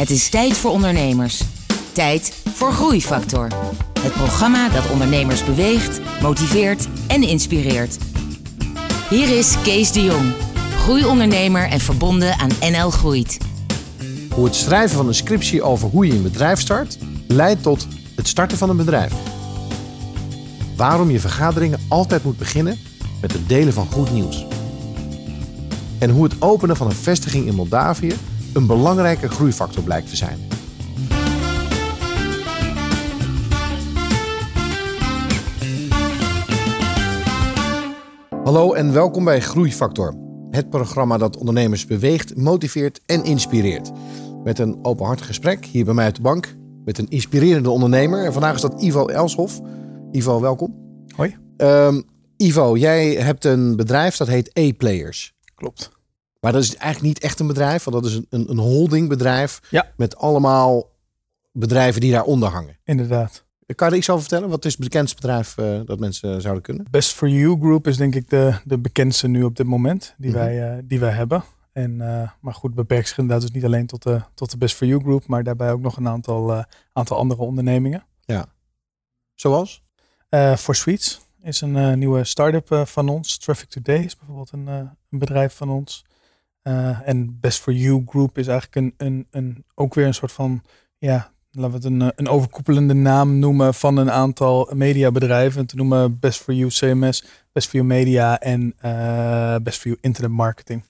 Het is tijd voor ondernemers. Tijd voor Groeifactor. Het programma dat ondernemers beweegt, motiveert en inspireert. Hier is Kees de Jong, groeiondernemer en verbonden aan NL Groeit. Hoe het schrijven van een scriptie over hoe je een bedrijf start leidt tot het starten van een bedrijf. Waarom je vergaderingen altijd moet beginnen met het delen van goed nieuws. En hoe het openen van een vestiging in Moldavië een belangrijke groeifactor blijkt te zijn. Hallo en welkom bij Groeifactor. Het programma dat ondernemers beweegt, motiveert en inspireert. Met een openhartig gesprek hier bij mij op de bank met een inspirerende ondernemer. En vandaag is dat Ivo Elshoff. Ivo, welkom. Hoi. Um, Ivo, jij hebt een bedrijf dat heet E-Players. Klopt. Maar dat is eigenlijk niet echt een bedrijf, want dat is een, een holdingbedrijf Ja. met allemaal bedrijven die daaronder hangen. Inderdaad. Kan je er iets over vertellen? Wat is het bekendste bedrijf eh, dat mensen zouden kunnen? Best for You Group is denk ik de, de bekendste nu op dit moment die, Mhm. wij, eh, die wij hebben. En, eh, maar goed, beperkt zich inderdaad dus niet alleen tot de, tot de Best for You Group, maar daarbij ook nog een aantal, aantal andere ondernemingen. Zoals? Eh For Sweets is een nieuwe start-up van ons. Traffic Today is bijvoorbeeld een, een bedrijf van ons. Eh, en Best for You Group is eigenlijk een, een, een, ook weer een soort van, ja, laten we het een, eh, een overkoepelende naam noemen van een aantal mediabedrijven. Te noemen Best for You CMS, Best for You Media en eh, Best for You Internet Marketing.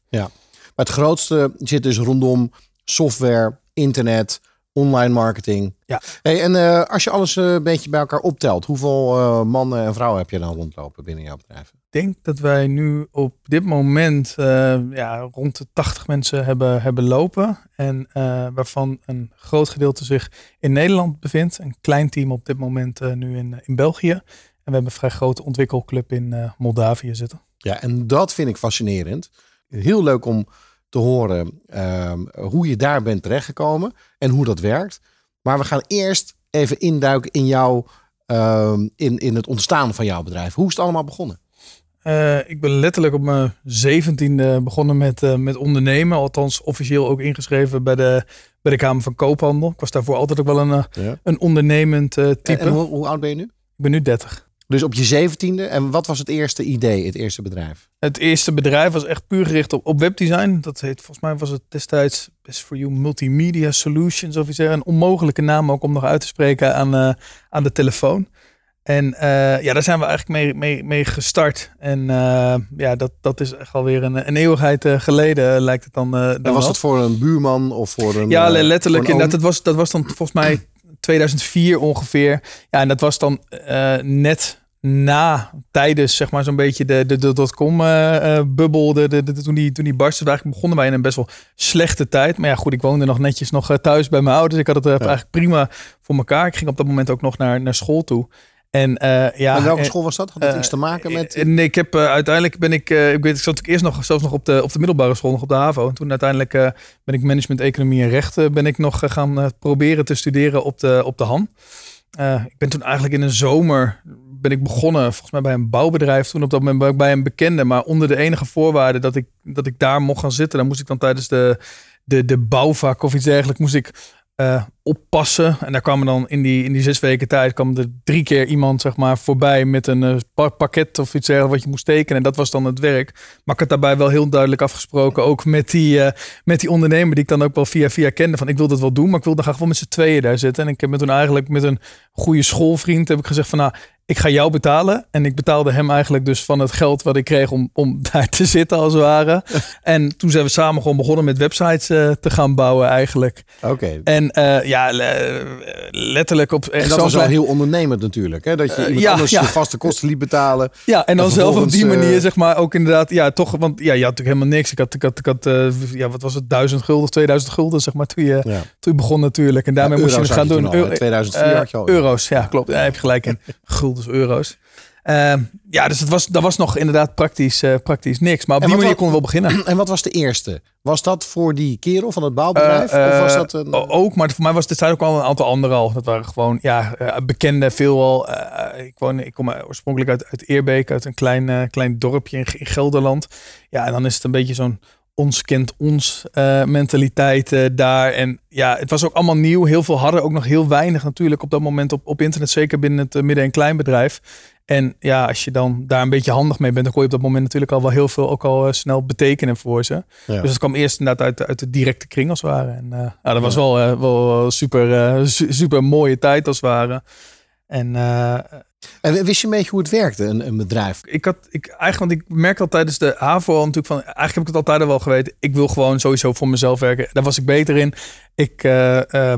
Maar het grootste zit dus rondom software, internet, online marketing. Ja. Hey, en als je alles een beetje bij elkaar optelt, hoeveel mannen en vrouwen heb je dan rondlopen binnen jouw bedrijf? Denk dat wij nu op dit moment eh, ja, rond de 80 mensen hebben, hebben lopen. En eh, waarvan een groot gedeelte zich in Nederland bevindt. Een klein team op dit moment eh, nu in, in België. En we hebben een vrij grote ontwikkelclub in Moldavië zitten. Ja, en dat vind ik fascinerend. Heel leuk om te horen ehm, hoe je daar bent terechtgekomen en hoe dat werkt. Maar we gaan eerst even induiken in jouw, ehm, in, in het ontstaan van jouw bedrijf. Hoe is het allemaal begonnen? Eh, ik ben letterlijk op mijn zeventiende begonnen met, eh, met ondernemen. Althans officieel ook ingeschreven bij de, bij de Kamer van Koophandel. Ik was daarvoor altijd ook wel een, eh, Ja. een ondernemend type. En, en hoe, hoe oud ben je nu? Ik ben nu 30. Dus op je zeventiende. En wat was het eerste idee, het eerste bedrijf? Het eerste bedrijf was echt puur gericht op, op webdesign. Dat heet, volgens mij was het destijds Best for You Multimedia Solutions of iets. Een onmogelijke naam ook om nog uit te spreken aan, aan de telefoon. En eh, ja, daar zijn we eigenlijk mee, mee, mee gestart. En eh, ja, dat, dat is echt alweer een, een eeuwigheid eh, geleden, lijkt het dan. dan En was dat voor een buurman of voor een. Ja, letterlijk. een Inderdaad, dat, was, dat was dan volgens mij 2004 ongeveer. Ja, en dat was dan net na, tijdens zeg maar zo'n beetje de, de, de dotcom eh, eh, bubbel. De, de, de- toen, die, toen die barstte, eigenlijk begonnen wij in een best wel slechte tijd. Maar ja, goed, ik woonde nog netjes nog thuis bij mijn ouders. Ik had het eh, eigenlijk prima voor elkaar. Ik ging op dat moment ook nog naar, naar school toe. En eh, ja, en welke eh, school was dat? Had dat eh, iets te maken met. eh, Nee, ik heb eh, uiteindelijk ben ik, eh, ik weet, ik zat eerst nog zelfs nog op de op de middelbare school, nog op de HAVO. En toen uiteindelijk eh, ben ik management, economie en rechten ben ik nog eh, gaan eh, proberen te studeren op de op de HAN. Eh, ik ben toen eigenlijk in een zomer ben ik begonnen, volgens mij bij een bouwbedrijf. Toen op dat moment bij- bij een bekende, maar onder de enige voorwaarde dat ik dat ik daar mocht gaan zitten. Dan moest ik dan tijdens de de, de bouwvak of iets dergelijks moest ik eh, oppassen. En daar kwam er dan in die, in die zes weken tijd kwam er drie keer iemand zeg maar, voorbij met een eh, pa- pakket of iets dergelijks wat je moest tekenen. En dat was dan het werk. Maar ik had daarbij wel heel duidelijk afgesproken, ook met die, eh, met die ondernemer die ik dan ook wel via via kende. Van ik wil dat wel doen, maar ik wilde graag wel met z'n tweeën daar zitten. En ik heb me toen eigenlijk met een goede schoolvriend heb ik gezegd van nou, ik ga jou betalen. En ik betaalde hem eigenlijk dus van het geld wat ik kreeg om, om daar te zitten als het ware. en toen zijn we samen gewoon begonnen met websites eh, te gaan bouwen eigenlijk. Oké. En eh, ja, le- letterlijk op echt En dat was wel heel ondernemend natuurlijk. Hè? Dat je Eh, iemand ja, anders ja. je vaste kosten liet betalen. Ja, en dan zelf op die manier, zeg maar, ook inderdaad, ja, toch, want ja, je had natuurlijk helemaal niks. Ik had, ik had, ik had ja, wat was het, duizend gulden of 2000 gulden, zeg maar, toen je, Ja. toen je begon natuurlijk. En daarmee moest je het gaan doen. toen al, hè? 2004 had je al Euro's, ja, klopt. Daar heb je gelijk in. Euro's. Ja, dus het was, dat was nog inderdaad praktisch, praktisch niks. Maar op die manier konden we wel beginnen. En wat was de eerste? Was dat voor die kerel van het bouwbedrijf? Of was dat een... Ook, maar voor mij was dit zijn ook al een aantal andere al. Dat waren gewoon ja, bekende, veelal. ik, woon, ik kom oorspronkelijk uit, uit Eerbeek, uit een klein, klein dorpje in, in Gelderland. Ja, en dan is het een beetje zo'n ons kent ons uh, mentaliteit uh, daar. En ja, het was ook allemaal nieuw. Heel veel hadden ook nog heel weinig natuurlijk op dat moment op, op internet. Zeker binnen het midden- en kleinbedrijf. En ja, als je dan daar een beetje handig mee bent, dan kon je op dat moment natuurlijk al wel heel veel ook al snel betekenen voor ze. Dus het kwam eerst inderdaad uit, uit de directe kring als het ware. En ja, dat was wel, wel super, super mooie tijd als het ware. En en wist je een beetje hoe het werkte, een, een bedrijf? Ik had, ik, eigenlijk, want ik merk al tijdens de HAVO natuurlijk van, eigenlijk heb ik het altijd al wel geweten. Ik wil gewoon sowieso voor mezelf werken. Daar was ik beter in. Ik uh, uh,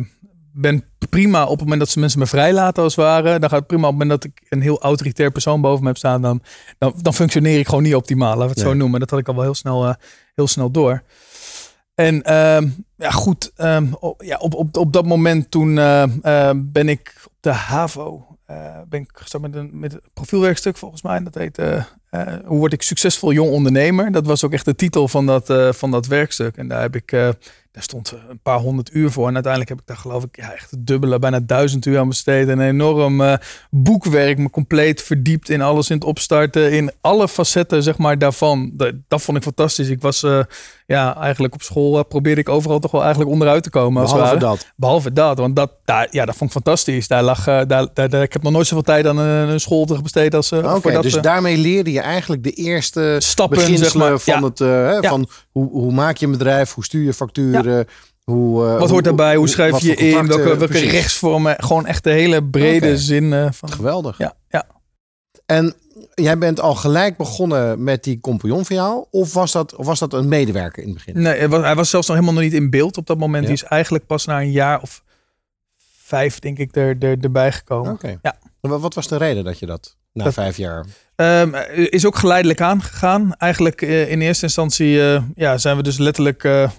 ben prima op het moment dat ze mensen me vrijlaten als het ware. Dan gaat het prima op het moment dat ik een heel autoritair persoon boven me heb staan. Dan, dan, dan functioneer ik gewoon niet optimaal, laten we het zo noemen. Dat had ik al wel heel snel, uh, heel snel door. En uh, ja, goed, um, op, ja, op, op, op dat moment toen ben ik de HAVO uh, ben ik gestart met een, met profielwerkstuk volgens mij. Dat heet uh, uh, Hoe word ik succesvol jong ondernemer? Dat was ook echt de titel van dat, van dat werkstuk. En daar heb ik daar stond een paar honderd uur voor. En uiteindelijk heb ik daar geloof ik ja, echt dubbele, bijna duizend uur aan besteed. En een enorm boekwerk, me compleet verdiept in alles in het opstarten. In alle facetten zeg maar daarvan. Dat, dat vond ik fantastisch. Ik was ja, eigenlijk op school uh, probeerde ik overal toch wel eigenlijk onderuit te komen. Behalve dat. Behalve dat, want dat, daar, ja, dat vond ik fantastisch. Daar lag, daar, daar, daar, ik heb nog nooit zoveel tijd aan een, een school te besteed als Oké, okay, dus daarmee leerde je eigenlijk de eerste stappen zeg maar, van, ja. het, ja. van hoe, hoe maak je een bedrijf, hoe stuur je facturen. Hoe, uh, wat hoort daarbij? Hoe schrijf je in? Welke, welke rechtsvormen? Gewoon echt de hele brede okay. zin van. Geweldig. Ja, ja. En jij bent al gelijk begonnen met die compagnon van jou? Of was dat, of was dat een medewerker in het begin? Nee, was, hij was zelfs nog helemaal nog niet in beeld op dat moment. Ja. Die is eigenlijk pas na een jaar of vijf, denk ik, er, er, erbij gekomen. Oké. Ja. Wat was de reden dat je dat na dat, vijf jaar? Um, is ook geleidelijk aangegaan. Eigenlijk uh, in eerste instantie uh, ja, zijn we dus letterlijk uh,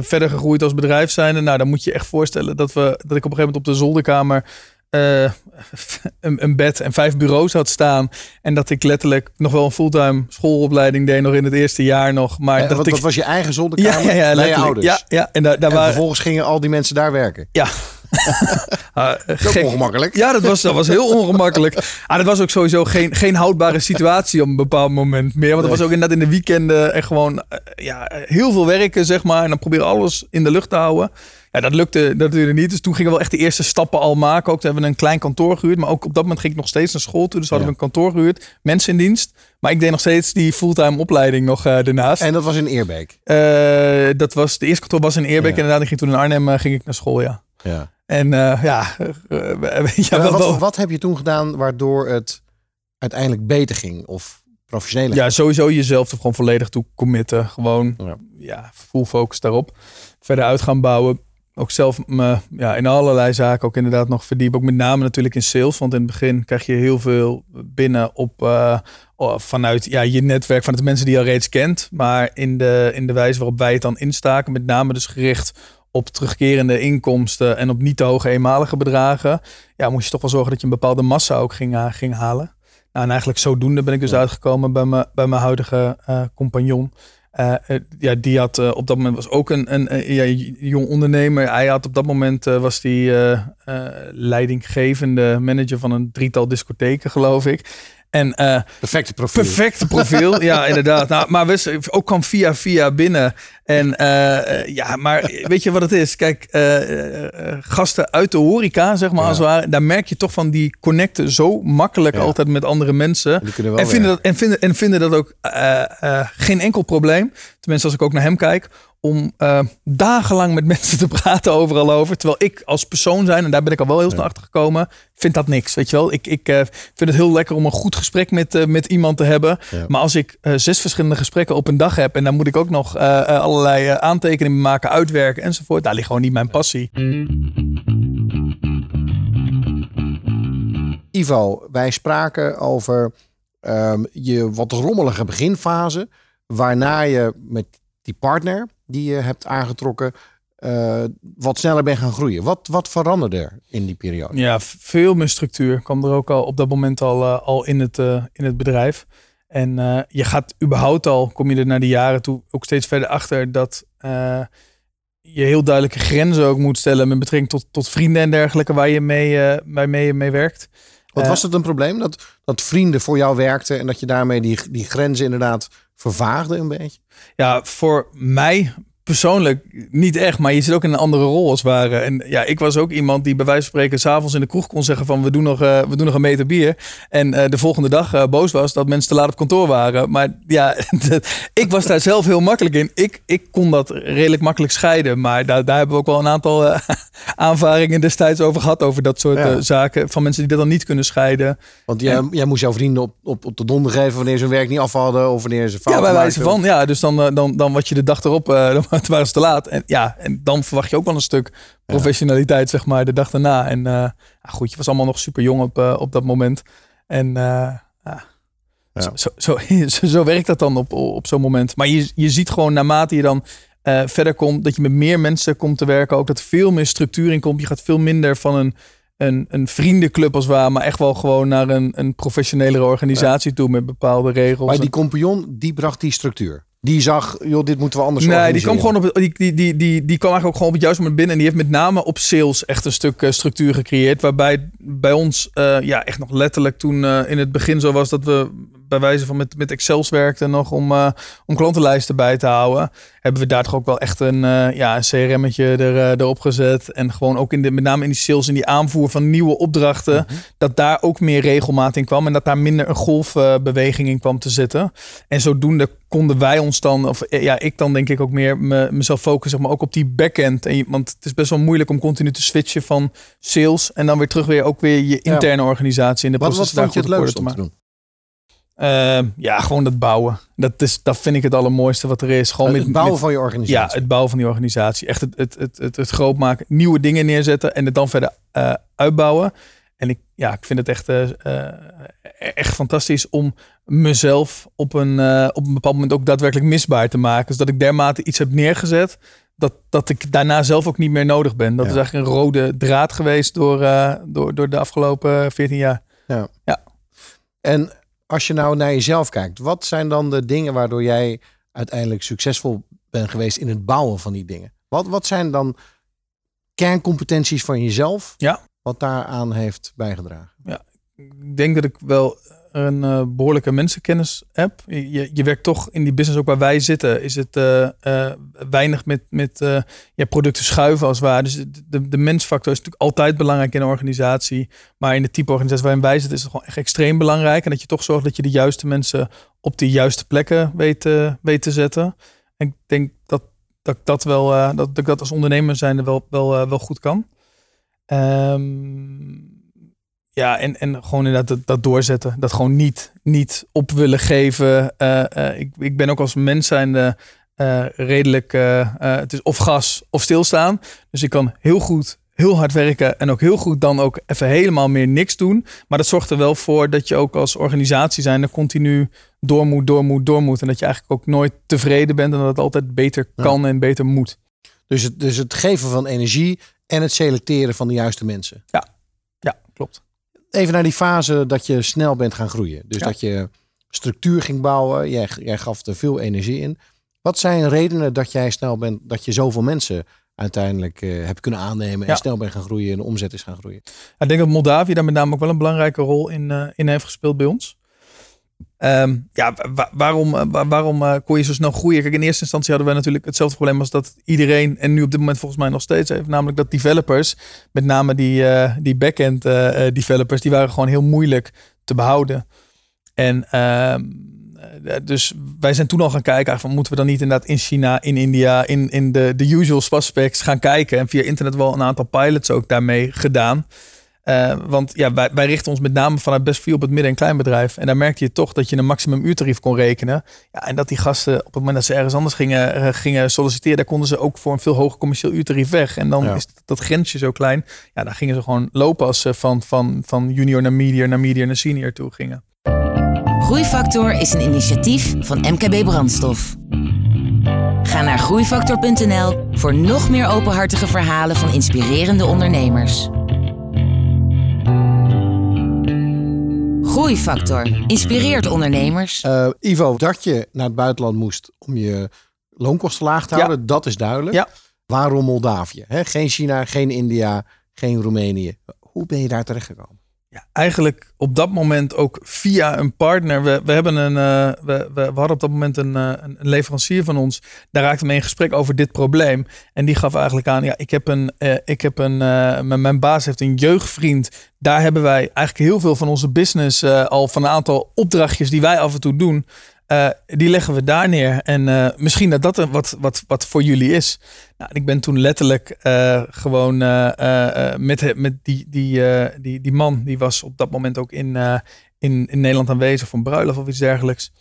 verder gegroeid als bedrijf zijn. Nou, dan moet je echt voorstellen dat, we, dat ik op een gegeven moment op de zolderkamer een, een, bed en vijf bureaus had staan. En dat ik letterlijk nog wel een fulltime schoolopleiding deed, nog in het eerste jaar nog. Maar dat, wat, ik... was je eigen zolderkamer ja, ja, ja, bij je ouders? Ja, ja en, daar, daar en waren... vervolgens gingen al die mensen daar werken? Ja, uh, dat ongemakkelijk. Ja, dat was, dat was heel ongemakkelijk. Ah, dat was ook sowieso geen, geen houdbare situatie op een bepaald moment meer. Want het was ook inderdaad in de weekenden echt gewoon uh, ja, heel veel werken, zeg maar. En dan proberen alles in de lucht te houden. Ja, dat lukte natuurlijk niet. Dus toen gingen we wel echt de eerste stappen al maken. Ook toen hebben we een klein kantoor gehuurd. Maar ook op dat moment ging ik nog steeds naar school toe. Dus hadden we een kantoor gehuurd. Mensen in dienst. Maar ik deed nog steeds die fulltime opleiding nog uh, daarnaast. En dat was in Eerbeek? Uh, dat was, de eerste kantoor was in Eerbeek. Ja. Inderdaad, ik ging toen in Arnhem uh, ging ik naar school, ja. Ja. En uh, ja, ja wat, wat, wat, heb je toen gedaan waardoor het uiteindelijk beter ging? Of professioneler? Ja, sowieso jezelf er gewoon volledig toe committen. Gewoon ja. ja, full focus daarop. Verder uit gaan bouwen. Ook zelf me ja, in allerlei zaken ook inderdaad nog verdiepen. Ook met name natuurlijk in sales. Want in het begin krijg je heel veel binnen op, uh, vanuit ja, je netwerk, van de mensen die je al reeds kent. Maar in de, in de wijze waarop wij het dan instaken. Met name dus gericht op terugkerende inkomsten en op niet te hoge eenmalige bedragen. Ja, moest je toch wel zorgen dat je een bepaalde massa ook ging, uh, ging halen. Nou, en eigenlijk zodoende ben ik dus uitgekomen bij, me, bij mijn huidige uh, compagnon. Uh, ja, die had op dat moment was ook een, een, ja, jong ondernemer. Hij had op dat moment was die leidinggevende manager van een drietal discotheken, geloof ik. En, uh, perfecte profiel. Perfecte profiel, ja, inderdaad. Nou, maar we, ook kwam via via binnen. En uh, ja, maar weet je wat het is? Kijk, uh, gasten uit de horeca, zeg maar, ja. als het ware, daar merk je toch van die connecten zo makkelijk ja. altijd met andere mensen. En vinden, dat, en, vinden, en vinden dat ook geen enkel probleem. Tenminste, als ik ook naar hem kijk om uh, dagenlang met mensen te praten overal over. Terwijl ik als persoon zijn, en daar ben ik al wel heel snel achter gekomen, vind dat niks. Weet je wel, ik, ik uh, vind het heel lekker om een goed gesprek met, uh, met iemand te hebben. Ja. Maar als ik zes verschillende gesprekken op een dag heb en dan moet ik ook nog allerlei aantekeningen maken, uitwerken enzovoort, daar ligt gewoon niet mijn passie. Ivo, wij spraken over um, je wat rommelige beginfase, waarna je met die partner die je hebt aangetrokken, uh, wat sneller ben gaan groeien. Wat, wat veranderde er in die periode? Ja, veel meer structuur kwam er ook al op dat moment al, uh, al in, het, uh, in het bedrijf. En je gaat überhaupt al, kom je er naar de jaren toe, ook steeds verder achter dat je heel duidelijke grenzen ook moet stellen met betrekking tot, tot vrienden en dergelijke waar je mee, mee, mee werkt. Wat was het een probleem? Dat, dat vrienden voor jou werkten en dat je daarmee die, die grenzen inderdaad vervaagde een beetje? Ja, voor mij persoonlijk niet echt, maar je zit ook in een andere rol als het ware. En ja, ik was ook iemand die bij wijze van spreken s'avonds in de kroeg kon zeggen van we doen nog, uh, we doen nog een meter bier. En uh, de volgende dag uh, boos was dat mensen te laat op kantoor waren. Maar ja, ik was daar zelf heel makkelijk in. Ik, ik kon dat redelijk makkelijk scheiden. Maar daar, daar hebben we ook wel een aantal aanvaringen destijds over gehad. Over dat soort ja. zaken van mensen die dat dan niet kunnen scheiden. Want jij, en, jij moest jouw vrienden op, op, op de donder geven wanneer ze hun werk niet af hadden. Of wanneer ze fout Ja, bij wijze van. Ja, dus dan, dan, dan wat je de dag erop... het waren ze te laat. En ja, en dan verwacht je ook wel een stuk professionaliteit, zeg maar, de dag daarna. En uh, goed, je was allemaal nog super jong op, uh, op dat moment. En uh, ja. Zo, zo, zo, zo, werkt dat dan op, op zo'n moment. Maar je, je ziet gewoon naarmate je dan verder komt, dat je met meer mensen komt te werken. Ook dat veel meer structuur in komt. Je gaat veel minder van een, een, een vriendenclub als waar, maar echt wel gewoon naar een, een professionelere organisatie toe met bepaalde regels. Maar die compagnon, die bracht die structuur. Die zag, joh, dit moeten we anders Nee, die kwam gewoon op die, die, die, die, die kwam eigenlijk ook gewoon op het juiste moment binnen. En die heeft met name op sales echt een stuk uh, structuur gecreëerd. Waarbij bij ons uh, ja, echt nog letterlijk toen uh, in het begin zo was dat we bij wijze van met, met Excels werkten nog om, uh, om klantenlijsten bij te houden. Hebben we daar toch ook wel echt een, uh, ja, een CRM'tje er, uh, erop gezet. En gewoon ook in de, met name in die sales en die aanvoer van nieuwe opdrachten. Mm -hmm. Dat daar ook meer regelmaat in kwam. En dat daar minder een golfbeweging in kwam te zitten. En zodoende konden wij ons dan, of ja, ik dan denk ik ook meer me, mezelf focussen, zeg maar, ook op die backend. En, want het is best wel moeilijk om continu te switchen van sales en dan weer terug weer ook weer je interne ja. organisatie in de proces. Wat, wat vond je het om te doen? Uh, ja, gewoon dat bouwen. Dat, is, dat vind ik het allermooiste wat er is. Gewoon het met, bouwen met, van je organisatie. Ja, het bouwen van die organisatie. Echt het, het, het, het, het groot maken, nieuwe dingen neerzetten en het dan verder uh, uitbouwen. En ik, ja, ik vind het echt, uh, echt fantastisch om mezelf op een, op een bepaald moment ook daadwerkelijk misbaar te maken. Dus dat ik dermate iets heb neergezet dat, dat ik daarna zelf ook niet meer nodig ben. Dat ja. is eigenlijk een rode draad geweest door, door, door de afgelopen 14 jaar. Ja. ja. En als je nou naar jezelf kijkt, wat zijn dan de dingen waardoor jij uiteindelijk succesvol bent geweest in het bouwen van die dingen? Wat, wat zijn dan kerncompetenties van jezelf? Ja. Wat daaraan heeft bijgedragen? Ja, ik denk dat ik wel een uh, behoorlijke mensenkennis heb. Je, je werkt toch in die business ook waar wij zitten. Is het uh, uh, weinig met, met ja, producten schuiven als ware. Dus de, de mensfactor is natuurlijk altijd belangrijk in een organisatie. Maar in de type organisatie waarin wij zitten is het gewoon echt extreem belangrijk. En dat je toch zorgt dat je de juiste mensen op de juiste plekken weet, weet te zetten. En ik denk dat dat dat wel dat, dat ik dat als ondernemer zijn wel, wel, wel goed kan. Um, ja, en, en gewoon inderdaad dat, dat doorzetten. Dat gewoon niet, niet op willen geven. Uh, uh, ik, ik ben ook als mens zijnde uh, redelijk... het is of gas of stilstaan. Dus ik kan heel goed, heel hard werken. En ook heel goed dan ook even helemaal meer niks doen. Maar dat zorgt er wel voor dat je ook als organisatie zijnde continu door moet, door moet, door moet. En dat je eigenlijk ook nooit tevreden bent. En dat het altijd beter kan ja. en beter moet. Dus het, dus het geven van energie en het selecteren van de juiste mensen. Ja, even naar die fase dat je snel bent gaan groeien. Dus ja. dat je structuur ging bouwen. Jij, jij gaf er veel energie in. Wat zijn redenen dat jij snel bent, dat je zoveel mensen uiteindelijk uh, hebt kunnen aannemen en ja. snel bent gaan groeien en de omzet is gaan groeien? Ik denk dat Moldavië daar met name ook wel een belangrijke rol in, uh, in heeft gespeeld bij ons. Um, ja, wa waarom, wa waarom uh, kon je zo snel groeien? Kijk, in eerste instantie hadden we natuurlijk hetzelfde probleem als dat iedereen, en nu op dit moment volgens mij nog steeds heeft, namelijk dat developers, met name die, uh, die back-end developers, die waren gewoon heel moeilijk te behouden. En dus wij zijn toen al gaan kijken, van moeten we dan niet inderdaad in China, in India, in, in de, de usual suspects gaan kijken. En via internet wel een aantal pilots ook daarmee gedaan. Uh, want ja, wij, wij, richten ons met name vanuit best veel op het midden- en kleinbedrijf. En daar merkte je toch dat je een maximum uurtarief kon rekenen. Ja, en dat die gasten op het moment dat ze ergens anders gingen, uh, gingen solliciteren, daar konden ze ook voor een veel hoger commercieel uurtarief weg. En dan ja. is dat, dat, grensje zo klein. Ja, dan gingen ze gewoon lopen als ze van, van, van junior naar medior, naar medior naar senior toe gingen. Groeifactor is een initiatief van MKB Brandstof. Ga naar groeifactor.nl voor nog meer openhartige verhalen van inspirerende ondernemers. Groeifactor inspireert ondernemers. Uh, Ivo, dat je naar het buitenland moest om je loonkosten laag te houden, ja. dat is duidelijk. Ja. Waarom Moldavië? He, geen China, geen India, geen Roemenië. Hoe ben je daar terecht gekomen? Ja, eigenlijk op dat moment ook via een partner. We, we, hebben een, uh, we, we, hadden op dat moment een, uh, een leverancier van ons. Daar raakte mee in gesprek over dit probleem. En die gaf eigenlijk aan: ja, ik heb een, uh, ik heb een mijn, mijn baas heeft een jeugdvriend. Daar hebben wij eigenlijk heel veel van onze business al van een aantal opdrachtjes die wij af en toe doen. Uh, die leggen we daar neer. En uh, misschien dat dat wat, wat, wat voor jullie is. Nou, ik ben toen letterlijk uh, gewoon met, met die, die, die, die man, die was op dat moment ook in, in, in Nederland aanwezig voor een bruiloft of iets dergelijks.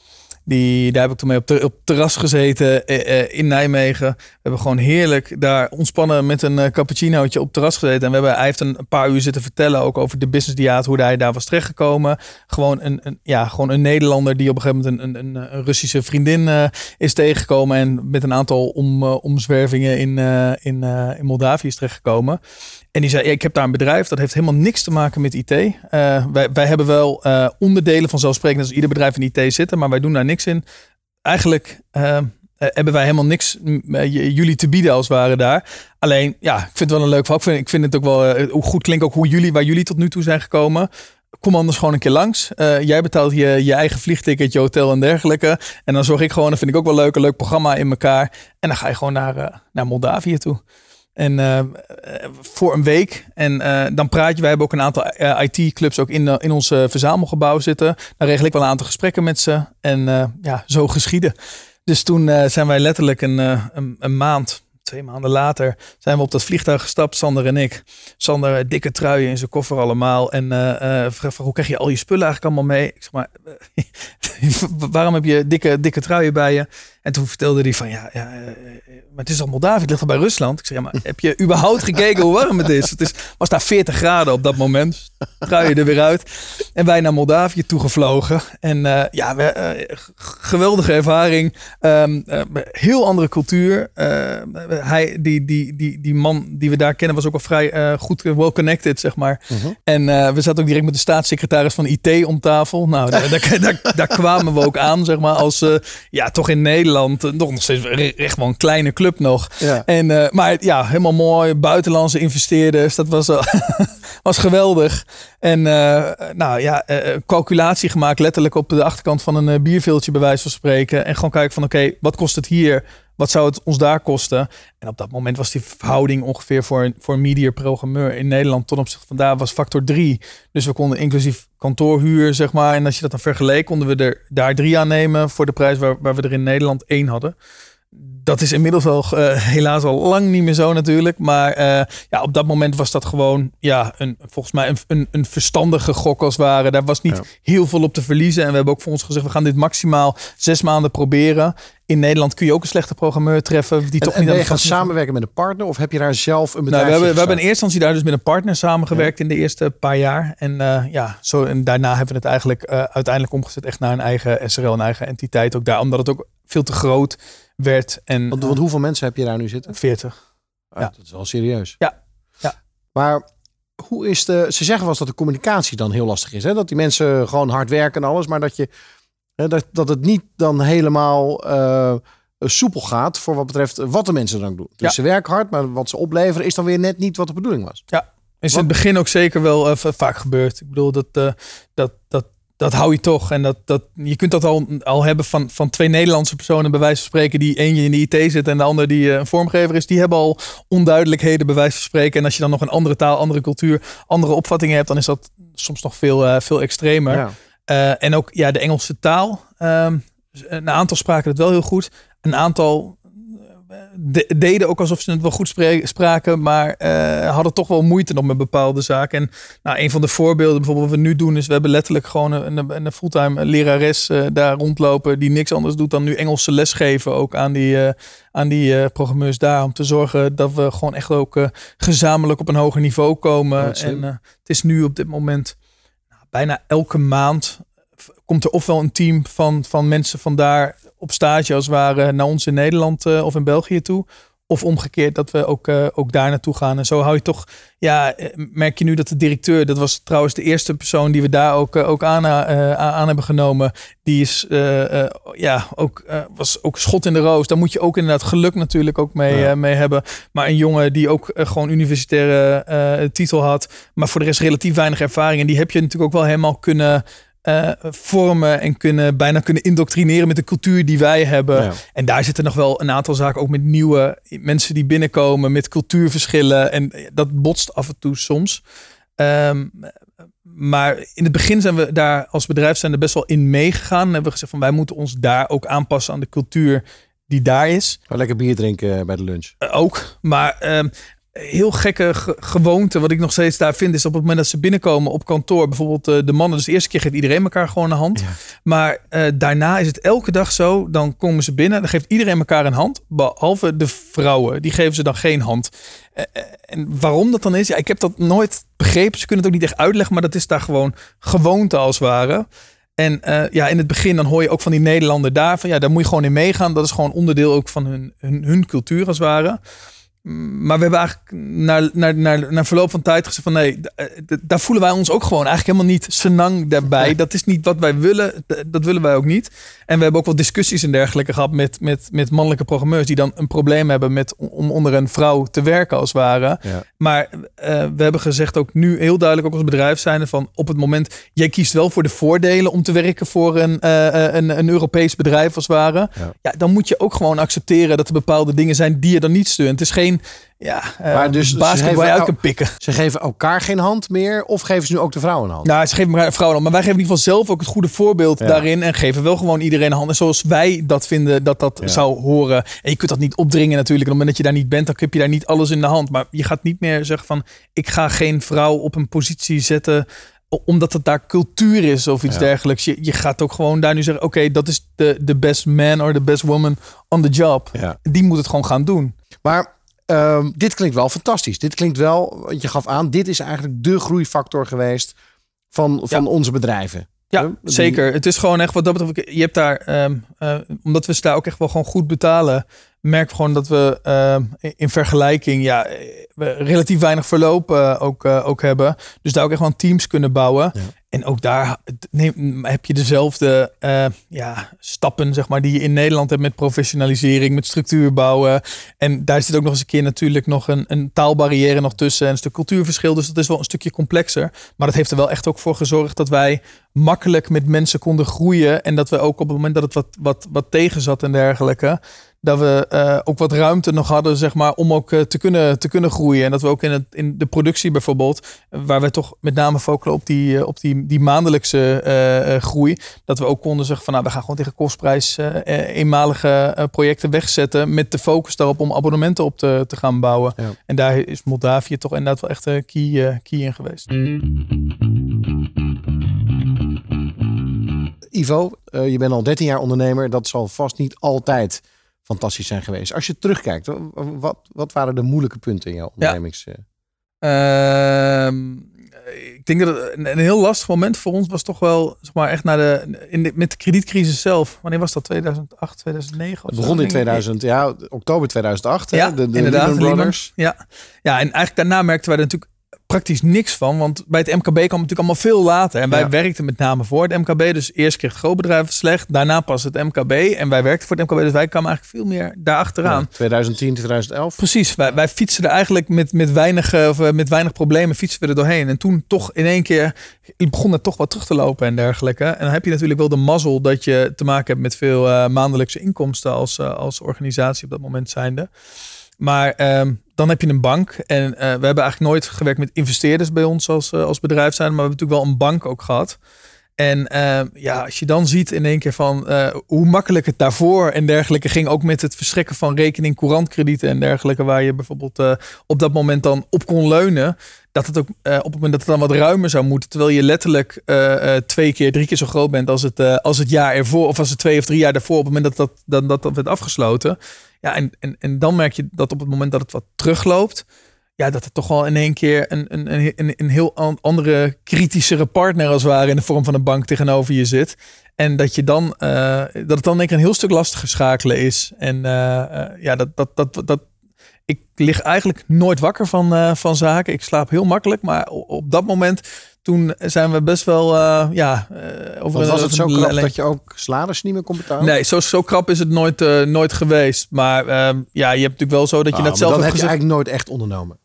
Die, daar heb ik toen mee op, ter, op terras gezeten uh, in Nijmegen. We hebben gewoon heerlijk daar ontspannen met een uh, cappuccinootje op terras gezeten. En we hebben, hij heeft een, paar uur zitten vertellen ook over de business diaat, hoe hij daar was terechtgekomen. Gewoon een, een, ja, gewoon een Nederlander die op een gegeven moment een, een, een Russische vriendin is tegengekomen. En met een aantal om, omzwervingen in, in, in Moldavië is terechtgekomen. En die zei, ik heb daar een bedrijf, dat heeft helemaal niks te maken met IT. Wij, wij hebben wel onderdelen vanzelfsprekend als ieder bedrijf in IT zitten, maar wij doen daar niks in. Eigenlijk uh, hebben wij helemaal niks jullie te bieden als het ware daar. Alleen, ja, ik vind het wel een leuk verhaal. Ik vind, ik het ook wel hoe goed klinkt ook hoe jullie, waar jullie tot nu toe zijn gekomen. Kom anders gewoon een keer langs. jij betaalt je, je eigen vliegticket, je hotel en dergelijke. En dan zorg ik gewoon, dat vind ik ook wel leuk, een leuk programma in elkaar. En dan ga je gewoon naar, naar Moldavië toe. En uh, voor een week. En uh, dan praat je. Wij hebben ook een aantal IT-clubs ook in, in ons verzamelgebouw zitten. Dan regel ik wel een aantal gesprekken met ze. En ja, zo geschieden. Dus toen zijn wij letterlijk een, een, een, maand, twee maanden later, zijn we op dat vliegtuig gestapt, Sander en ik. Sander, dikke truien in zijn koffer allemaal. En vraag hoe krijg je al je spullen eigenlijk allemaal mee? Ik zeg maar, waarom heb je dikke, dikke truien bij je? En toen vertelde hij van, ja, ja maar het is al Moldavië, het ligt al bij Rusland. Ik zeg, ja, maar heb je überhaupt gekeken hoe warm het is? Het is, was daar 40 graden op dat moment. Trui je er weer uit. En wij naar Moldavië toegevlogen. En uh, ja, we, uh, geweldige ervaring. Um, uh, heel andere cultuur. hij, die, die, die, die man die we daar kennen was ook al vrij goed well connected, zeg maar. -huh. Mhm. En we zaten ook direct met de staatssecretaris van IT om tafel. Nou, daar, daar, daar, daar, kwamen we ook aan, zeg maar, als ja, toch in Nederland nog steeds echt wel een kleine club nog. Ja. En, uh, maar ja, helemaal mooi. Buitenlandse investeerders. Dat was, uh, was geweldig. En uh, nou ja, calculatie gemaakt letterlijk op de achterkant van een bierveeltje bij wijze van spreken. En gewoon kijken van oké, wat kost het hier? Wat zou het ons daar kosten? En op dat moment was die verhouding ongeveer voor, voor een media programmeur in Nederland ten opzichte van daar was factor 3. Dus we konden inclusief kantoorhuur, zeg maar. En als je dat dan vergeleek, konden we er daar drie aan nemen voor de prijs waar, waar we er in Nederland één hadden dat is inmiddels al uh, helaas al lang niet meer zo natuurlijk. Maar uh, ja, op dat moment was dat gewoon ja, een, volgens mij een, een, een verstandige gok als ware. Daar was niet heel veel op te verliezen. En we hebben ook voor ons gezegd, we gaan dit maximaal zes maanden proberen. In Nederland kun je ook een slechte programmeur treffen. Die en, toch en niet ben je gaan samenwerken met een partner? Of heb je daar zelf een bedrijf nou, we, hebben, we hebben in eerste instantie daar dus met een partner samengewerkt ja. in de eerste paar jaar. En uh, ja, zo, en daarna hebben we het eigenlijk uiteindelijk omgezet echt naar een eigen SRL, een eigen entiteit. Ook daar, omdat het ook veel te groot werd. En, want, want hoeveel mensen heb je daar nu zitten? 40. Ah, ja. Dat is wel serieus. Ja. ja. Maar hoe is de. Ze zeggen wel eens dat de communicatie dan heel lastig is. Hè? Dat die mensen gewoon hard werken en alles. Maar dat, je, hè, dat, dat het niet dan helemaal uh, soepel gaat. voor wat betreft wat de mensen dan doen. Dus ja. ze werken hard, maar wat ze opleveren is dan weer net niet wat de bedoeling was. Ja. Is in het begin ook zeker wel uh, vaak gebeurd. Ik bedoel, dat, uh, dat, dat dat hou je toch. En dat, dat, je kunt dat al, al hebben van, van twee Nederlandse personen, bij wijze van spreken, die eentje in de IT zit en de ander die een vormgever is. Die hebben al onduidelijkheden, bij wijze van spreken. En als je dan nog een andere taal, andere cultuur, andere opvattingen hebt, dan is dat soms nog veel, uh, veel extremer. Ja. Uh, en ook ja, de Engelse taal. Um, een aantal spraken het wel heel goed. Een aantal de, deden ook alsof ze het wel goed spraken, maar uh, hadden toch wel moeite nog met bepaalde zaken. En nou, een van de voorbeelden bijvoorbeeld wat we nu doen is, we hebben letterlijk gewoon een, een, een fulltime lerares uh, daar rondlopen die niks anders doet dan nu Engelse les geven ook aan die, uh, aan die programmeurs daar. Om te zorgen dat we gewoon echt ook gezamenlijk op een hoger niveau komen. en het is nu op dit moment bijna elke maand komt er ofwel een team van, van mensen vandaar op stage als het ware naar ons in Nederland uh, of in België toe. Of omgekeerd, dat we ook, uh, ook daar naartoe gaan. En zo hou je toch, ja, merk je nu dat de directeur, dat was trouwens de eerste persoon die we daar ook, ook aan, aan hebben genomen. Die is, ja, ook, was ook schot in de roos. Daar moet je ook inderdaad geluk natuurlijk ook mee, mee hebben. Maar een jongen die ook gewoon universitaire titel had, maar voor de rest relatief weinig ervaring. En die heb je natuurlijk ook wel helemaal kunnen uh, vormen en kunnen bijna kunnen indoctrineren met de cultuur die wij hebben. En daar zitten nog wel een aantal zaken, ook met nieuwe mensen die binnenkomen, met cultuurverschillen. En dat botst af en toe soms. Um, maar in het begin zijn we daar als bedrijf zijn er best wel in meegegaan. En hebben we gezegd van wij moeten ons daar ook aanpassen aan de cultuur die daar is. lekker bier drinken bij de lunch. Uh, ook. Maar um, heel gekke gewoonte, wat ik nog steeds daar vind, is op het moment dat ze binnenkomen op kantoor, bijvoorbeeld uh, de mannen, dus de eerste keer geeft iedereen elkaar gewoon een hand. Maar uh, daarna is het elke dag zo, dan komen ze binnen, dan geeft iedereen elkaar een hand, behalve de vrouwen, die geven ze dan geen hand. Uh, en waarom dat dan is, ja, ik heb dat nooit begrepen, ze kunnen het ook niet echt uitleggen, maar dat is daar gewoon gewoonte als ware. En ja, in het begin dan hoor je ook van die Nederlander daar van ja, daar moet je gewoon in meegaan. Dat is gewoon onderdeel ook van hun, hun, hun cultuur als het ware. Maar we hebben eigenlijk naar, naar, naar, naar verloop van tijd gezegd van nee, eh, daar voelen wij ons ook gewoon eigenlijk helemaal niet senang daarbij. Dat is niet wat wij willen. Dat willen wij ook niet. En we hebben ook wel discussies en dergelijke gehad met, met, met mannelijke programmeurs die dan een probleem hebben met om onder een vrouw te werken als het ware. Maar uh, we hebben gezegd ook nu heel duidelijk ook als bedrijf zijn van op het moment, jij kiest wel voor de voordelen om te werken voor een, uh, een, een Europees bedrijf als het ware. Ja. ja. dan moet je ook gewoon accepteren dat er bepaalde dingen zijn die je dan niet steunt. Het is geen ja, uh, maar dus basketbal uit kan pikken. Ze geven elkaar geen hand meer of geven ze nu ook de vrouwen een hand? Nou, ze geven elkaar vrouwen hand. Maar wij geven in ieder geval zelf ook het goede voorbeeld daarin. En geven wel gewoon iedereen een hand. En zoals wij dat vinden dat dat zou horen. En je kunt dat niet opdringen natuurlijk. En op het moment dat je daar niet bent, dan heb je daar niet alles in de hand. Maar je gaat niet meer zeggen van... ik ga geen vrouw op een positie zetten omdat het daar cultuur is of iets dergelijks. Je, je gaat ook gewoon daar nu zeggen: oké, dat is de, de best man or the best woman on the job. Die moet het gewoon gaan doen. Maar Um, dit klinkt wel fantastisch. Dit klinkt wel, want je gaf aan, dit is eigenlijk de groeifactor geweest van, van onze bedrijven. Ja, zeker. Het is gewoon echt wat dat betreft. Je hebt daar, um, uh, omdat we ze daar ook echt wel gewoon goed betalen, merk gewoon dat we uh, in vergelijking ja, we relatief weinig verloop uh, ook, uh, ook hebben. Dus daar ook echt gewoon teams kunnen bouwen. Ja. En ook daar neem, heb je dezelfde ja, stappen zeg maar, die je in Nederland hebt met professionalisering, met structuur bouwen. En daar zit ook nog eens een keer natuurlijk nog een, een taalbarrière nog tussen en een stuk cultuurverschil. Dus dat is wel een stukje complexer. Maar dat heeft er wel echt ook voor gezorgd dat wij makkelijk met mensen konden groeien. En dat we ook op het moment dat het wat, wat, wat tegen zat en dergelijke, dat we uh, ook wat ruimte nog hadden, zeg maar, om ook uh, te, kunnen, te kunnen groeien. En dat we ook in, het, in de productie bijvoorbeeld, waar we toch met name focussen op die, uh, op die, die maandelijkse groei, dat we ook konden zeggen van, nou, we gaan gewoon tegen kostprijs eenmalige projecten wegzetten met de focus daarop om abonnementen op te, te gaan bouwen. Ja. En daar is Moldavië toch inderdaad wel echt een key, key in geweest. Ivo, je bent al 13 jaar ondernemer. Dat zal vast niet altijd fantastisch zijn geweest. Als je terugkijkt, wat, wat waren de moeilijke punten in jouw ondernemings... Ja. Ehm, ik denk dat het een, heel lastig moment voor ons was toch wel, zeg maar, echt naar de, in de, met de kredietcrisis zelf. Wanneer was dat? 2008, 2009? Het begon in 2000, ja, oktober 2008. Ja, hè? De, de inderdaad. Lehman Brothers. Ja. ja, en eigenlijk daarna merkten wij natuurlijk praktisch niks van. Want bij het MKB kwam het natuurlijk allemaal veel later. En wij werkten met name voor het MKB. Dus eerst kreeg het grootbedrijf slecht. Daarna pas het MKB. En wij werkten voor het MKB. Dus wij kwamen eigenlijk veel meer daarachteraan. Ja, 2010, 2011. Precies. Wij, wij fietsen er eigenlijk met, met, weinig, of eh, met weinig problemen fietsen we er doorheen. En toen toch in één keer begon het toch wat terug te lopen en dergelijke. En dan heb je natuurlijk wel de mazzel dat je te maken hebt met veel uh, maandelijkse inkomsten als, uh, als organisatie op dat moment zijnde. Maar um, dan heb je een bank. En uh, we hebben eigenlijk nooit gewerkt met investeerders bij ons als, uh, als bedrijf zijn. Maar we hebben natuurlijk wel een bank ook gehad. En uh, ja, als je dan ziet in één keer van hoe makkelijk het daarvoor en dergelijke ging. Ook met het verstrekken van rekening, courantkredieten en dergelijke. Waar je bijvoorbeeld op dat moment dan op kon leunen. Dat het ook op het moment dat het dan wat ruimer zou moeten. Terwijl je letterlijk twee keer, drie keer zo groot bent als het, als het jaar ervoor. Of als het twee of drie jaar daarvoor. Op het moment dat dat, dat, dat, dat werd afgesloten. Ja, en, en, en dan merk je dat op het moment dat het wat terugloopt, ja, dat het toch wel in één keer een, een, een, een heel andere, kritischere partner als het ware in de vorm van een bank tegenover je zit. En dat je dan, uh, dat het dan denk ik een heel stuk lastiger schakelen is. En uh, uh, ja, dat, dat, dat, dat, ik lig eigenlijk nooit wakker van, van zaken. Ik slaap heel makkelijk, maar op dat moment toen zijn we best wel, uh, ja, uh, over was het zo krap dat je ook salarissen niet meer kon betalen? Nee, zo, zo krap is het nooit, uh, nooit geweest. Maar uh, ja, je hebt natuurlijk wel zo dat je oh, net zelf. Dan heb je eigenlijk nooit echt ondernomen.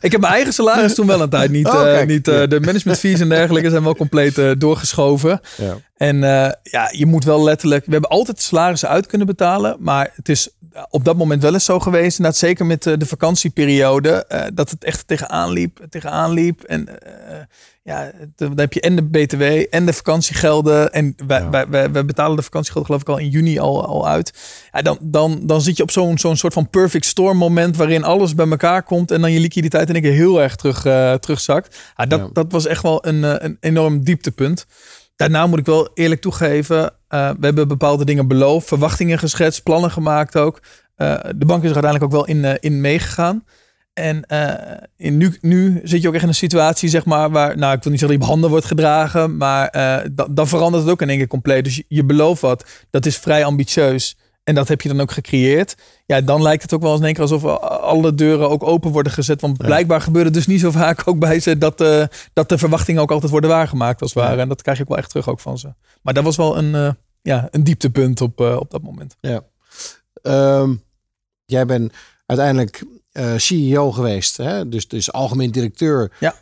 Ik heb mijn eigen salaris toen wel een tijd niet. Oh, niet de management fees en dergelijke zijn wel compleet doorgeschoven. Ja. En ja, je moet wel letterlijk. We hebben altijd salarissen uit kunnen betalen. Maar het is op dat moment wel eens zo geweest. Inderdaad, zeker met de, de vakantieperiode. Dat het echt tegenaan liep. Tegenaan liep. En ja, dan heb je en de BTW en de vakantiegelden. En wij, ja. wij, wij, wij, betalen de vakantiegelden geloof ik al in juni al, al uit. Ja, dan, dan, dan zit je op zo'n zo'n soort van perfect storm moment. Waarin alles bij elkaar komt. En dan je liquiditeit in één keer heel erg terug, uh, terugzakt. Ja, dat, ja. dat was echt wel een, een enorm dieptepunt. Daarna moet ik wel eerlijk toegeven, uh, we hebben bepaalde dingen beloofd, verwachtingen geschetst, plannen gemaakt ook. Uh, de bank is er uiteindelijk ook wel in, in meegegaan. En in nu, nu zit je ook echt in een situatie, zeg maar, waar, nou, ik wil niet zeggen dat je op handen wordt gedragen, maar da, dan verandert het ook in één keer compleet. Dus je, je belooft wat, dat is vrij ambitieus. En dat heb je dan ook gecreëerd. Ja, dan lijkt het ook wel eens in één keer alsof alle deuren ook open worden gezet. Want blijkbaar ja. gebeurt het dus niet zo vaak ook bij ze dat, uh, dat de verwachtingen ook altijd worden waargemaakt als het ware. Ja. En dat krijg je ook wel echt terug ook van ze. Maar dat was wel een, ja, een dieptepunt op, op dat moment. Ja. Um, jij bent uiteindelijk CEO geweest. Hè? Dus, dus algemeen directeur ja.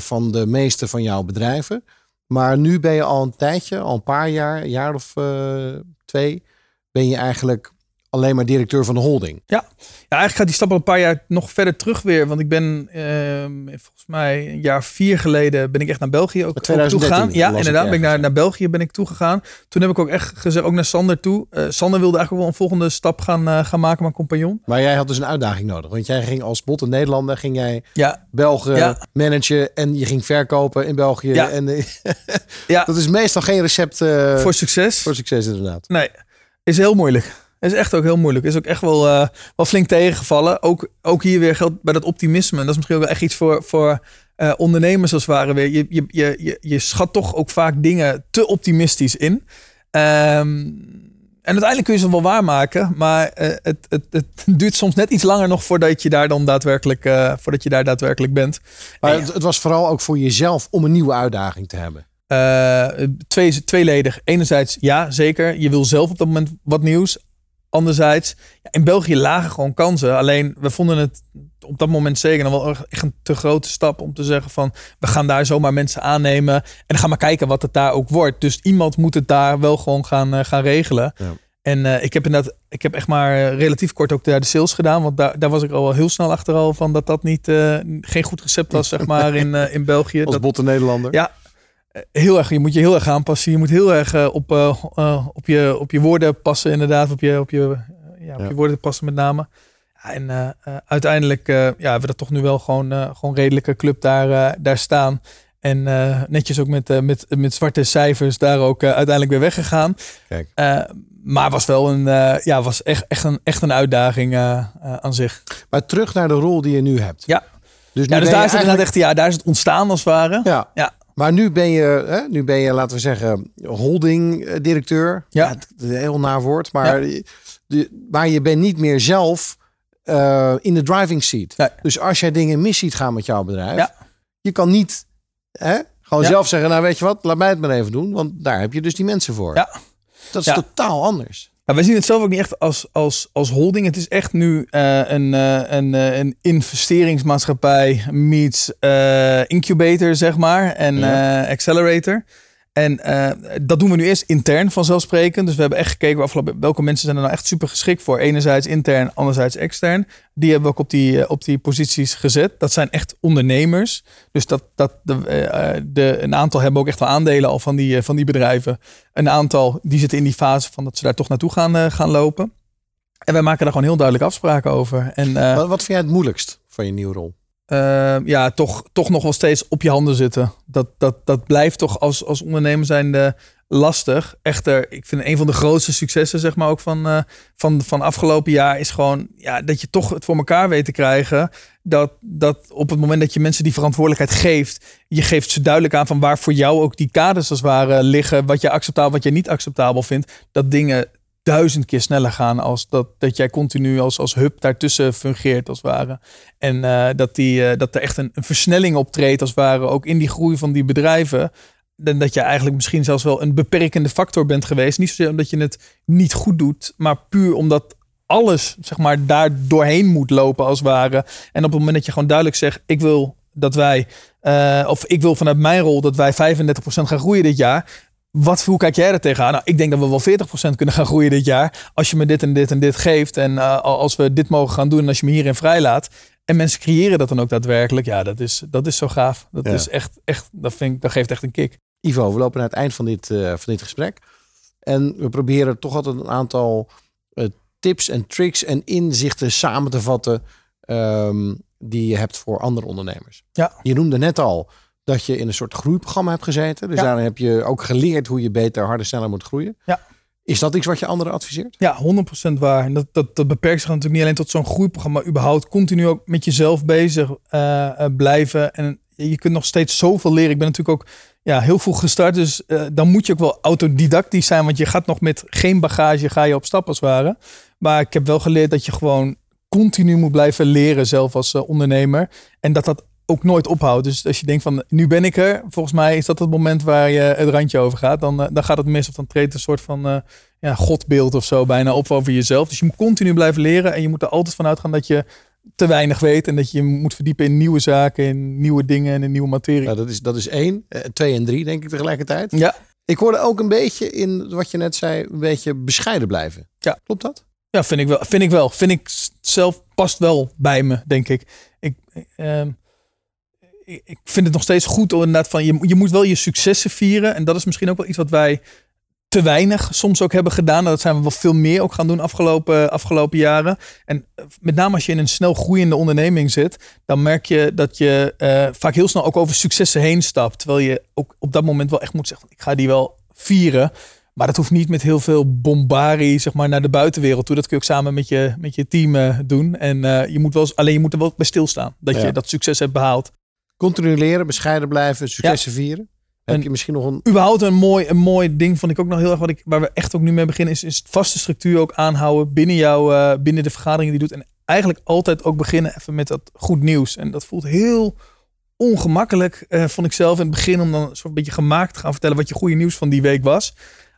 van de meeste van jouw bedrijven. Maar nu ben je al een tijdje, al een paar jaar, een jaar of twee ben je eigenlijk alleen maar directeur van de holding. Ja, ja eigenlijk gaat die stap al een paar jaar nog verder terug weer. Want ik ben uh, volgens mij een jaar vier geleden ben ik echt naar België ook, ook toegegaan. Ja, inderdaad. Ben ik naar, naar België ben ik toegegaan. Toen heb ik ook echt gezegd, ook naar Sander toe. Uh, Sander wilde eigenlijk wel een volgende stap gaan, uh, gaan maken, mijn compagnon. Maar jij had dus een uitdaging nodig. Want jij ging als botte Nederlander, ging jij ja. België ja. managen en je ging verkopen in België. Ja. En ja. dat is meestal geen recept voor succes. Voor succes inderdaad. Nee. Is heel moeilijk. Is echt ook heel moeilijk. Is ook echt wel, uh, wel flink tegengevallen. Ook, ook hier weer geldt bij dat optimisme. Dat is misschien ook wel echt iets voor, voor uh, ondernemers als het ware weer. Je, je, je, je, schat toch ook vaak dingen te optimistisch in. Um, en uiteindelijk kun je ze wel waarmaken. Maar uh, het, het, het duurt soms net iets langer nog voordat je daar dan daadwerkelijk, voordat je daar daadwerkelijk bent. Maar ja. het, het was vooral ook voor jezelf om een nieuwe uitdaging te hebben. Uh, twee, tweeledig. Enerzijds, ja, zeker. Je wil zelf op dat moment wat nieuws. Anderzijds, in België lagen gewoon kansen. Alleen, we vonden het op dat moment zeker nog wel echt een te grote stap om te zeggen van... we gaan daar zomaar mensen aannemen en dan gaan we kijken wat het daar ook wordt. Dus iemand moet het daar wel gewoon gaan, uh, gaan regelen. Ja. En uh, ik heb inderdaad, ik heb echt maar relatief kort ook daar de sales gedaan. Want daar, daar was ik al wel heel snel achter al van dat dat niet, uh, geen goed recept was, zeg maar, in, in België. Als dat, botte Nederlander. Ja, heel erg, je moet je heel erg aanpassen. Je moet heel erg uh, op, uh, op, je, op je woorden passen, inderdaad. Op je, op je, ja, op ja. je woorden passen met name. En uiteindelijk ja, hebben we dat toch nu wel gewoon, gewoon redelijke club daar, daar staan. En netjes ook met, met, met zwarte cijfers daar ook uiteindelijk weer weggegaan. Kijk. maar was wel een, ja, was echt, echt, een, echt een uitdaging aan zich. Maar terug naar de rol die je nu hebt. Ja. Dus, ja, dus daar, is het echt, ja, daar is het ontstaan als het ware. Ja. ja. Maar nu ben je, hè, nu ben je, laten we zeggen, holding-directeur. Ja. ja. een heel naar woord. Maar, ja. de, maar je bent niet meer zelf uh, in de driving seat. Nee. Dus als jij dingen mis ziet gaan met jouw bedrijf, ja. je kan niet hè, gewoon zelf zeggen, nou weet je wat, laat mij het maar even doen. Want daar heb je dus die mensen voor. Ja. Dat is totaal anders. Ja, wij zien het zelf ook niet echt als, als, als holding. Het is echt nu uh, een, uh, een, uh, een investeringsmaatschappij meets incubator, zeg maar, en ja. accelerator. En dat doen we nu eerst intern vanzelfsprekend. Dus we hebben echt gekeken welke mensen zijn er nou echt super geschikt voor. Enerzijds intern, anderzijds extern. Die hebben we ook op die, op die posities gezet. Dat zijn echt ondernemers. Dus dat, dat de, de, een aantal hebben ook echt wel aandelen al van die, van die bedrijven. Een aantal die zitten in die fase van dat ze daar toch naartoe gaan, gaan lopen. En wij maken daar gewoon heel duidelijk afspraken over. En, wat, wat vind jij het moeilijkst van je nieuwe rol? Uh, ja, toch, toch nog wel steeds op je handen zitten. Dat, dat, dat blijft toch als, als ondernemer zijnde lastig. Echter, ik vind een van de grootste successen, zeg maar, ook van, uh, van, van afgelopen jaar, is gewoon ja, dat je toch het voor elkaar weet te krijgen. Dat, dat op het moment dat je mensen die verantwoordelijkheid geeft, je geeft ze duidelijk aan van waar voor jou ook die kaders als het liggen, wat je acceptabel, wat je niet acceptabel vindt, dat dingen duizend keer sneller gaan als dat, dat jij continu als, als hub daartussen fungeert als het ware. En uh, dat, die, uh, dat er echt een, versnelling optreedt als het ware ook in die groei van die bedrijven. Dan dat je eigenlijk misschien zelfs wel een beperkende factor bent geweest. Niet zozeer omdat je het niet goed doet, maar puur omdat alles zeg maar daar doorheen moet lopen als het ware. En op het moment dat je gewoon duidelijk zegt, ik wil dat wij, uh, of ik wil vanuit mijn rol dat wij 35% gaan groeien dit jaar. Wat, hoe kijk jij er tegenaan? Nou, ik denk dat we wel 40% kunnen gaan groeien dit jaar. Als je me dit en dit en dit geeft. En uh, als we dit mogen gaan doen. En als je me hierin vrijlaat. En mensen creëren dat dan ook daadwerkelijk. Ja, dat is, dat is zo gaaf. Dat, ja. is echt, echt, dat, vind ik, dat geeft echt een kick. Ivo, we lopen naar het eind van dit, uh, van dit gesprek. En we proberen toch altijd een aantal uh, tips en tricks en inzichten samen te vatten. Um, die je hebt voor andere ondernemers. Ja. Je noemde net al dat je in een soort groeiprogramma hebt gezeten. Dus ja. daarin heb je ook geleerd hoe je beter, harder, sneller moet groeien. Ja. Is dat iets wat je anderen adviseert? Ja, 100% waar. En dat, dat, dat beperkt zich natuurlijk niet alleen tot zo'n groeiprogramma, maar überhaupt continu ook met jezelf bezig uh, uh, blijven. En je kunt nog steeds zoveel leren. Ik ben natuurlijk ook ja, heel vroeg gestart, dus uh, dan moet je ook wel autodidactisch zijn, want je gaat nog met geen bagage, ga je op stap als het ware. Maar ik heb wel geleerd dat je gewoon continu moet blijven leren zelf als uh, ondernemer. En dat dat ook nooit ophoudt. Dus als je denkt van nu ben ik er, volgens mij is dat het moment waar je het randje over gaat. Dan, uh, dan gaat het mis of dan treedt een soort van uh, ja, godbeeld of zo bijna op over jezelf. Dus je moet continu blijven leren en je moet er altijd van uitgaan dat je te weinig weet en dat je moet verdiepen in nieuwe zaken, in nieuwe dingen en in nieuwe materie. Nou, dat, is, dat is één. Uh, twee en drie denk ik tegelijkertijd. Ja. Ik hoorde ook een beetje in wat je net zei, een beetje bescheiden blijven. Ja. Klopt dat? Ja, vind ik wel. Vind ik wel. Vind ik zelf past wel bij me, denk ik. Ik, uh, ik vind het nog steeds goed inderdaad van je, je moet wel je successen vieren. En dat is misschien ook wel iets wat wij te weinig soms ook hebben gedaan. Dat zijn we wel veel meer ook gaan doen afgelopen, afgelopen jaren. En met name als je in een snel groeiende onderneming zit, dan merk je dat je uh, vaak heel snel ook over successen heen stapt. Terwijl je ook op dat moment wel echt moet zeggen, ik ga die wel vieren. Maar dat hoeft niet met heel veel bombarie zeg maar, naar de buitenwereld toe. Dat kun je ook samen met je, met je team uh, doen. En uh, je moet wel, alleen je moet er wel bij stilstaan. Dat ja. je dat succes hebt behaald. Continu leren, bescheiden blijven, successen ja. vieren. Heb je misschien nog een... Überhaupt een mooi, een mooi ding vond ik ook nog heel erg. Wat ik, waar we echt ook nu mee beginnen is, is vaste structuur ook aanhouden binnen, jou, uh, binnen de vergaderingen die je doet. En eigenlijk altijd ook beginnen even met dat goed nieuws. En dat voelt heel ongemakkelijk, uh, vond ik zelf in het begin. Om dan een soort beetje gemaakt te gaan vertellen wat je goede nieuws van die week was.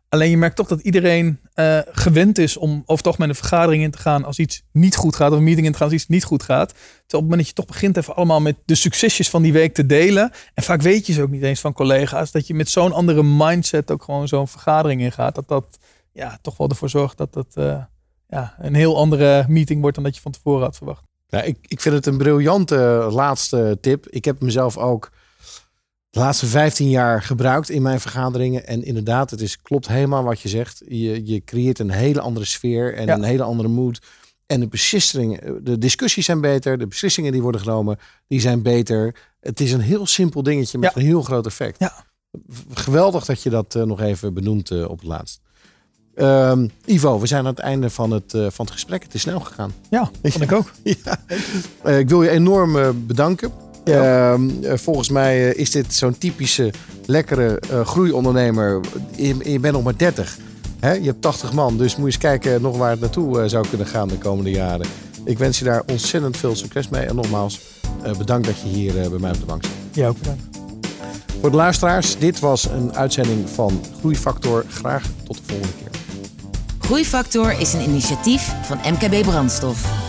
Alleen je merkt toch dat iedereen uh, gewend is om over toch met een vergadering in te gaan als iets niet goed gaat. Of een meeting in te gaan als iets niet goed gaat. Terwijl op het moment dat je toch begint even allemaal met de succesjes van die week te delen. En vaak weet je ze ook niet eens van collega's. Dat je met zo'n andere mindset ook gewoon zo'n vergadering ingaat. Dat dat ja, toch wel ervoor zorgt dat dat uh, ja, een heel andere meeting wordt dan dat je van tevoren had verwacht. Ja, ik, ik vind het een briljante laatste tip. Ik heb mezelf ook de laatste 15 jaar gebruikt in mijn vergaderingen. En inderdaad, het is, klopt helemaal wat je zegt. Je, je creëert een hele andere sfeer en ja. een hele andere mood. En de beslissingen, de discussies zijn beter. De beslissingen die worden genomen, die zijn beter. Het is een heel simpel dingetje met ja. een heel groot effect. Ja. Geweldig dat je dat uh, nog even benoemt uh, op het laatst. Um, Ivo, we zijn aan het einde van het, uh, van het gesprek. Het is snel gegaan. Ja, vond ik ook. ja. ik wil je enorm bedanken. Ja. Uh, volgens mij is dit zo'n typische lekkere uh, groeiondernemer. Je, je, bent nog maar 30. Hè? Je hebt 80 man, dus moet je eens kijken nog waar het naartoe uh, zou kunnen gaan de komende jaren. Ik wens je daar ontzettend veel succes mee. En nogmaals, uh, bedankt dat je hier bij mij op de bank zit. Ja, ook bedankt. Voor de luisteraars, dit was een uitzending van Groeifactor. Graag tot de volgende keer. Groeifactor is een initiatief van MKB Brandstof.